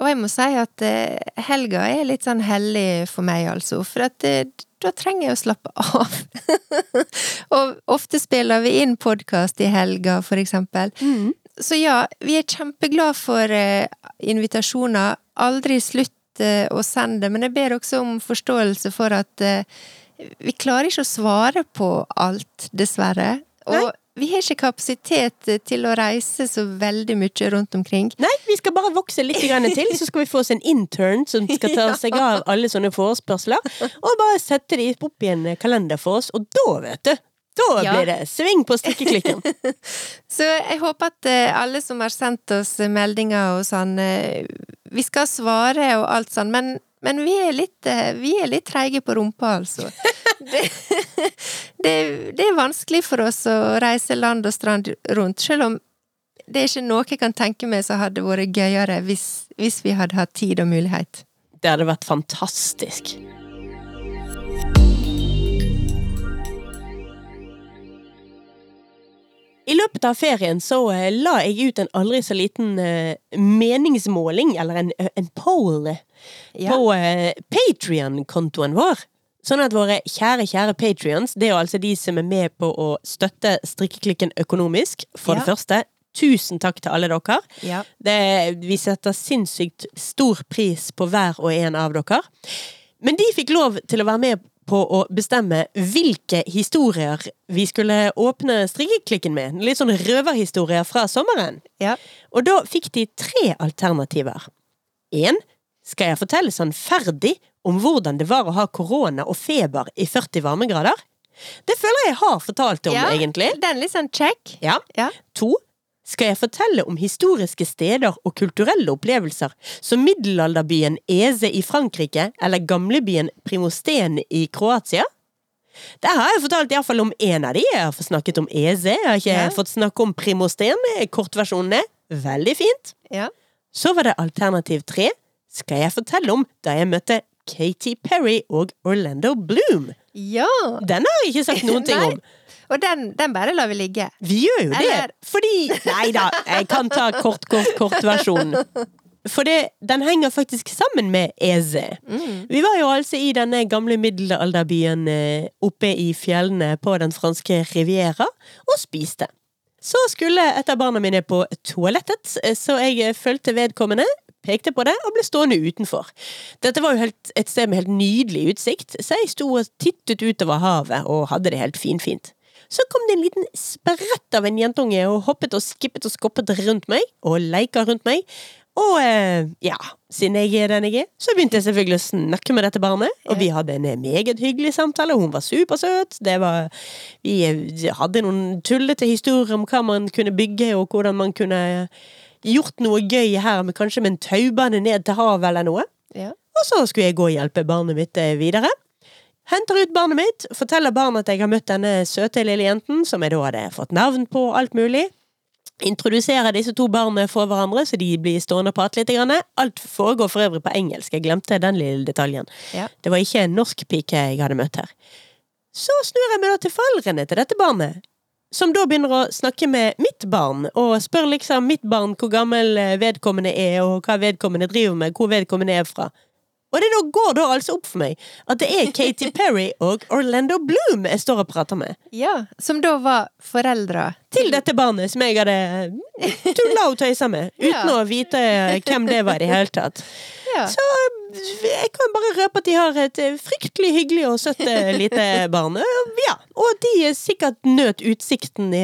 S2: Og jeg må si at eh, helga er litt sånn hellig for meg, altså. For at eh, da trenger jeg å slappe av. og ofte spiller vi inn podkast i helga, for eksempel. Så ja, vi er kjempeglad for invitasjoner. Aldri slutt å sende, men jeg ber også om forståelse for at vi klarer ikke å svare på alt, dessverre. Og
S1: Nei.
S2: vi har ikke kapasitet eh, til å reise så veldig mye rundt omkring.
S1: Nei, vi skal bare vokse litt grann til, så skal vi få oss en intern som skal ta seg av alle sånne forespørsler, og bare sette de opp i en kalender for oss, og da, vet du, da
S2: Ja.
S1: blir det sving på strikkeklikken.
S2: Så jeg håper at eh, alle som har sendt oss meldinger og sånn, eh, vi skal svare og alt sånn, men, men vi er litt, eh, vi er litt treige på rumpa, altså. Det, det, det er vanskelig for oss å reise land og strand rundt, selv om det er ikke noe jeg kan tenke meg som hadde vært gøyere hvis, hvis vi hadde hatt tid og mulighet.
S1: Det hadde vært fantastisk. I løpet av ferien så eh, la jeg ut en aldri så liten eh, meningsmåling, eller en, en poll,
S2: Ja.
S1: på uh, Patrion-kontoen vår. Sånn at våre kjære, kjære patrions, det er jo altså de som er med på å støtte Strikkeklikken økonomisk, for
S2: Ja.
S1: det første. Tusen takk til alle dere.
S2: Ja.
S1: Det, vi setter sinnssykt stor pris på hver og en av dere. Men de fikk lov til å være med på å bestemme hvilke historier vi skulle åpne strikkeklikken med. Litt sånn røverhistorier fra sommeren.
S2: Ja.
S1: Og da fikk de tre alternativer. En, skal jeg fortelle sannferdig om hvordan det var å ha korona og feber i 40 varmegrader? Det føler jeg har fortalt om,
S2: Ja.
S1: egentlig.
S2: Den litt sånn check.
S1: Ja.
S2: Ja.
S1: To, skal jeg fortelle om historiske steder og kulturelle opplevelser, som middelalderbyen Eze i Frankrike eller gamlebyen Primosten i Kroatia? Der har jeg fortalt iallfall om én av de. Jeg har fått snakket om Eze. Jeg har ikke
S2: Ja.
S1: fått snakke om Primosten. Kortversjonene. er veldig fint.
S2: Ja.
S1: Så var det alternativ tre. Skal jeg fortelle om da jeg møtte Katy Perry og Orlando Bloom?
S2: ja.
S1: Den har jeg ikke sagt noen ting om.
S2: Og den, den bare lar vi ligge.
S1: Vi gjør jo det, fordi Nei da, jeg kan ta kort, kort, kort-versjonen. For det, den henger faktisk sammen med Eze.
S2: Mm.
S1: Vi var jo altså i denne gamle middelalderbyen eh, oppe i fjellene på den franske riviera og spiste. Så skulle et av barna mine på toalettet, eh, så jeg eh, fulgte vedkommende, pekte på det og ble stående utenfor. Dette var jo helt, et sted med helt nydelig utsikt, så jeg sto og tittet utover havet og hadde det helt finfint. Så kom det en liten sprett av en jentunge og hoppet og skippet og skoppet rundt meg, og leika rundt meg. Og eh, ja, siden jeg er den jeg er, så begynte jeg selvfølgelig å snakke med dette barnet. Og vi hadde en meget hyggelig samtale, hun var supersøt. Det var Vi eh, hadde noen tullete historier om hva man kunne bygge, og hvordan man kunne gjort noe gøy her, med, kanskje med en taubane ned til havet eller noe.
S2: Ja.
S1: Og så skulle jeg gå og hjelpe barnet mitt eh, videre. Henter ut barnet mitt, forteller barnet at jeg har møtt denne søte lille jenten, som jeg da hadde fått navn på, alt mulig. Introduserer disse to barna for hverandre, så de blir stående og prate litt. Alt foregår for øvrig på engelsk, jeg glemte den lille detaljen.
S2: Ja.
S1: Det var ikke en norsk pike jeg hadde møtt her. Så snur jeg meg da til foreldrene til dette barnet, som da begynner å snakke med mitt barn, og spør liksom mitt barn hvor gammel vedkommende er, og hva vedkommende driver med, hvor vedkommende er fra. Og det da går da altså opp for meg at det er Katy Perry og Orlando Bloom jeg står og prater med.
S2: ja. Som da var foreldra
S1: Til dette barnet som jeg hadde tulla og tøysa med, uten
S2: Ja.
S1: å vite hvem det var i det hele tatt.
S2: Ja.
S1: Så jeg kan bare røpe at de har et eh, fryktelig hyggelig og søtt eh, lite barn. Eh, Ja, og de er sikkert nøt utsikten i,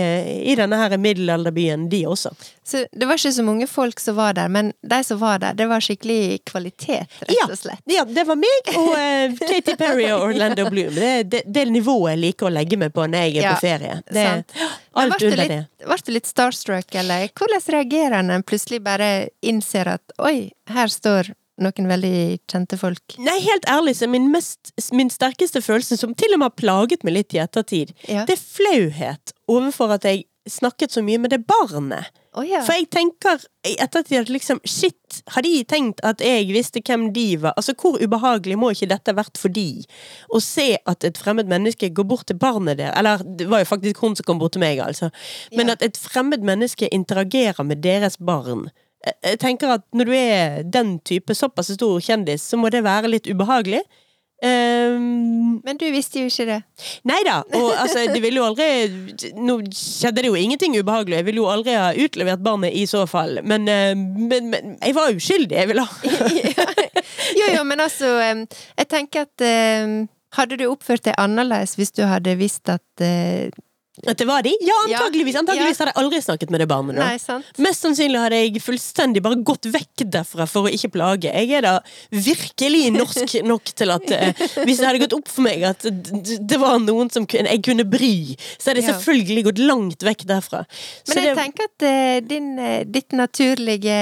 S1: i denne her middelalderbyen, de også.
S2: Så det var ikke så mange folk som var der, men de som var der, det var skikkelig kvalitet, rett
S1: Ja,
S2: og slett.
S1: ja det var meg og uh, Katy Perry og Orlando Bloom. Det er det, det nivået jeg liker å legge meg på når jeg er
S2: Ja,
S1: på ferie. Det,
S2: sant.
S1: Alt under det.
S2: Ble du litt starstruck, eller hvordan reagerer en når en plutselig bare innser at oi, her står noen veldig kjente folk?
S1: Nei, helt ærlig så min, mest, min sterkeste følelse, som til og med har plaget meg litt i ettertid,
S2: Ja.
S1: det er flauhet overfor at jeg snakket så mye med det barnet.
S2: Oh, ja.
S1: For jeg tenker i ettertid at liksom, shit, har de tenkt at jeg visste hvem de var? Altså, hvor ubehagelig må ikke dette vært for de? Å se at et fremmed menneske går bort til barnet der, eller det var jo faktisk hun som kom bort til meg, altså. Men
S2: Ja.
S1: at et fremmed menneske interagerer med deres barn. Jeg- Jeg tenker at når du er den type såpass stor kjendis, så må det være litt ubehagelig. Um,
S2: Men du visste jo ikke det.
S1: Nei da, og altså, det ville jo aldri Nå skjedde det jo ingenting ubehagelig, jeg ville jo aldri ha utlevert barnet i så fall, men, eh, men, men jeg var uskyldig, jeg ville ha
S2: Jo, jo, men altså, jeg tenker at hadde du oppført deg annerledes hvis du hadde visst at eh,
S1: At det var de? Ja,
S2: antageligvis,
S1: antageligvis. Antageligvis hadde jeg aldri snakket med det barnet.
S2: Nei, sant?
S1: Mest sannsynlig hadde jeg fullstendig bare gått vekk derfra for å ikke plage. Jeg er da virkelig norsk nok til at eh, hvis det hadde gått opp for meg at det var noen som jeg kunne bry, så hadde jeg selvfølgelig gått langt vekk derfra. Så
S2: Men jeg
S1: det-
S2: tenker at eh, din, eh, ditt naturlige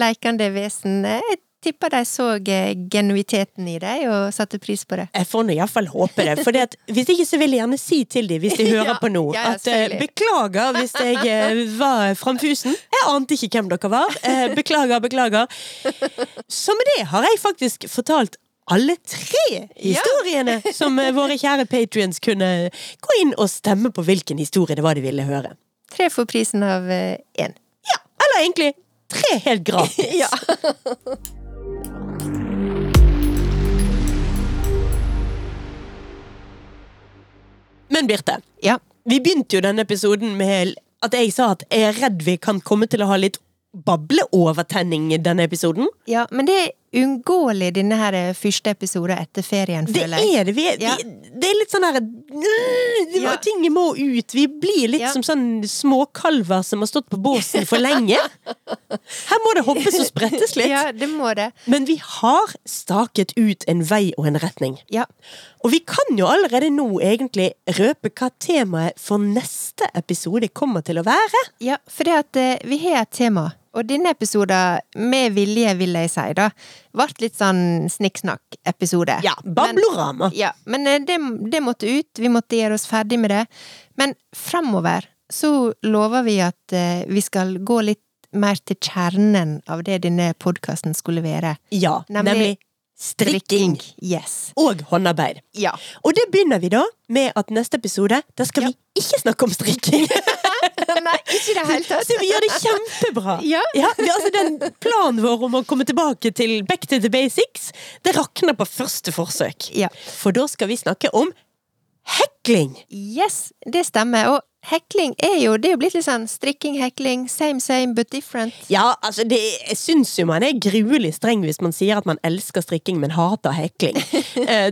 S2: leikende vesen er Jeg tipper de så eh, genuiteten i deg og satte pris på det.
S1: Jeg får nå iallfall håpe det. For hvis ikke så vil jeg gjerne si til dem, hvis de hører
S2: Ja,
S1: på nå,
S2: ja, ja,
S1: at eh, beklager hvis jeg eh, var framfusen. Jeg ante ikke hvem dere var. Beklager, beklager. Så med det har jeg faktisk fortalt alle tre historiene som eh, våre kjære patrions kunne gå inn og stemme på hvilken historie det var de ville høre.
S2: Tre for prisen av én.
S1: Ja, eller egentlig tre helt gratis.
S2: Ja.
S1: Men Birte,
S2: ja.
S1: Vi begynte jo denne episoden med at jeg sa at jeg er redd vi kan komme til å ha litt bableovertenning i denne episoden.
S2: Ja, men det er uunngåelig denne her eh, første episoden etter ferien,
S1: Det
S2: føler jeg.
S1: er det. Vi
S2: Ja.
S1: vi, det er litt sånn her øh,
S2: Ja.
S1: Ting må ut. Vi blir litt
S2: Ja.
S1: som sånn småkalver som har stått på båsen for lenge. Her må det hoppes og sprettes litt.
S2: Ja, det må det.
S1: Men vi har staket ut en vei og en retning.
S2: Ja.
S1: Og vi kan jo allerede nå egentlig røpe hva temaet for neste episode kommer til å være.
S2: Ja, for det at eh, vi har et tema, og denne episoden, med vilje vil jeg si da, ble litt sånn snikksnakk-episode.
S1: Ja, bablorama.
S2: Ja, men eh, det, det måtte ut, vi måtte gjøre oss ferdig med det. Men framover så lover vi at eh, vi skal gå litt mer til kjernen av det denne podkasten skulle være.
S1: Ja,
S2: Nemlig
S1: nemlig strikking.
S2: Yes.
S1: Og håndarbeid.
S2: Ja.
S1: Og det begynner vi da med at neste episode, da skal
S2: Ja.
S1: vi ikke snakke om strikking.
S2: Nei, ikke i det hele tatt.
S1: vi gjør det kjempebra.
S2: Ja.
S1: ja altså, den planen vår om å komme tilbake til back to the basics, det rakner på første forsøk.
S2: Ja.
S1: For da skal vi snakke om hekling.
S2: Yes, det stemmer. Og hekling er jo Det er jo blitt litt sånn strikking, hekling, same same but different.
S1: Ja, altså, det, jeg syns jo man er gruelig streng hvis man sier at man elsker strikking, men hater hekling. eh,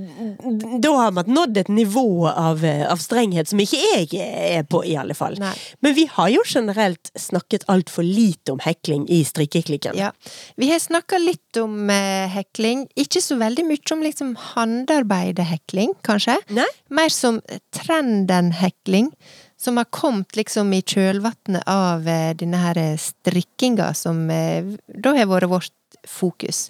S1: da har man nådd et nivå av, eh, av strenghet som ikke jeg er på, i alle fall.
S2: Nei.
S1: Men vi har jo generelt snakket altfor lite om hekling i strikkeklikken.
S2: Ja. Vi har snakka litt om eh, hekling. Ikke så veldig mye om liksom håndarbeidehekling, kanskje.
S1: Nei?
S2: Mer som trenden-hekling. Som har kommet liksom i kjølvannet av eh, denne her eh, strikkinga, som eh, da har vært vårt fokus.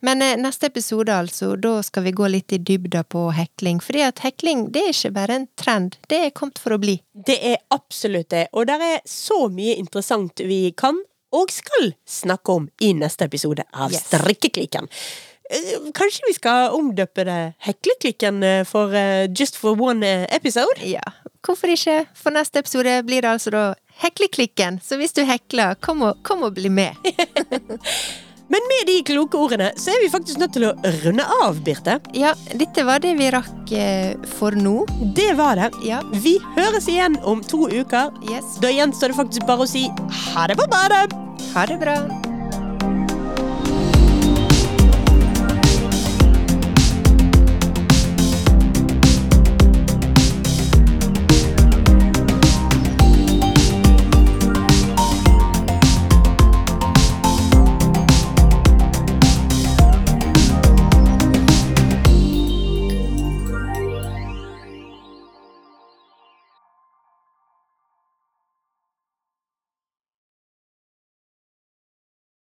S2: Men neste episode, altså, da skal vi gå litt i dybda på hekling. Fordi at hekling, det er ikke bare en trend. Det er kommet for å bli.
S1: Det er absolutt det, og det er så mye interessant vi kan og skal snakke om i neste episode av
S2: Yes.
S1: Strikkeklikken. Kanskje vi skal omdøpe det Hekleklikken for Just for one episode?
S2: Ja, hvorfor ikke? For neste episode blir det altså da Hekleklikken. Så hvis du hekler, kom og, kom og bli med.
S1: Men med de kloke ordene så er vi faktisk nødt til å runde av, Birte.
S2: Ja, dette var det vi rakk eh, for nå.
S1: Det var det.
S2: Ja,
S1: Vi høres igjen om to uker.
S2: yes.
S1: Da gjenstår det faktisk bare å si ha det på badet!
S2: Ha det bra.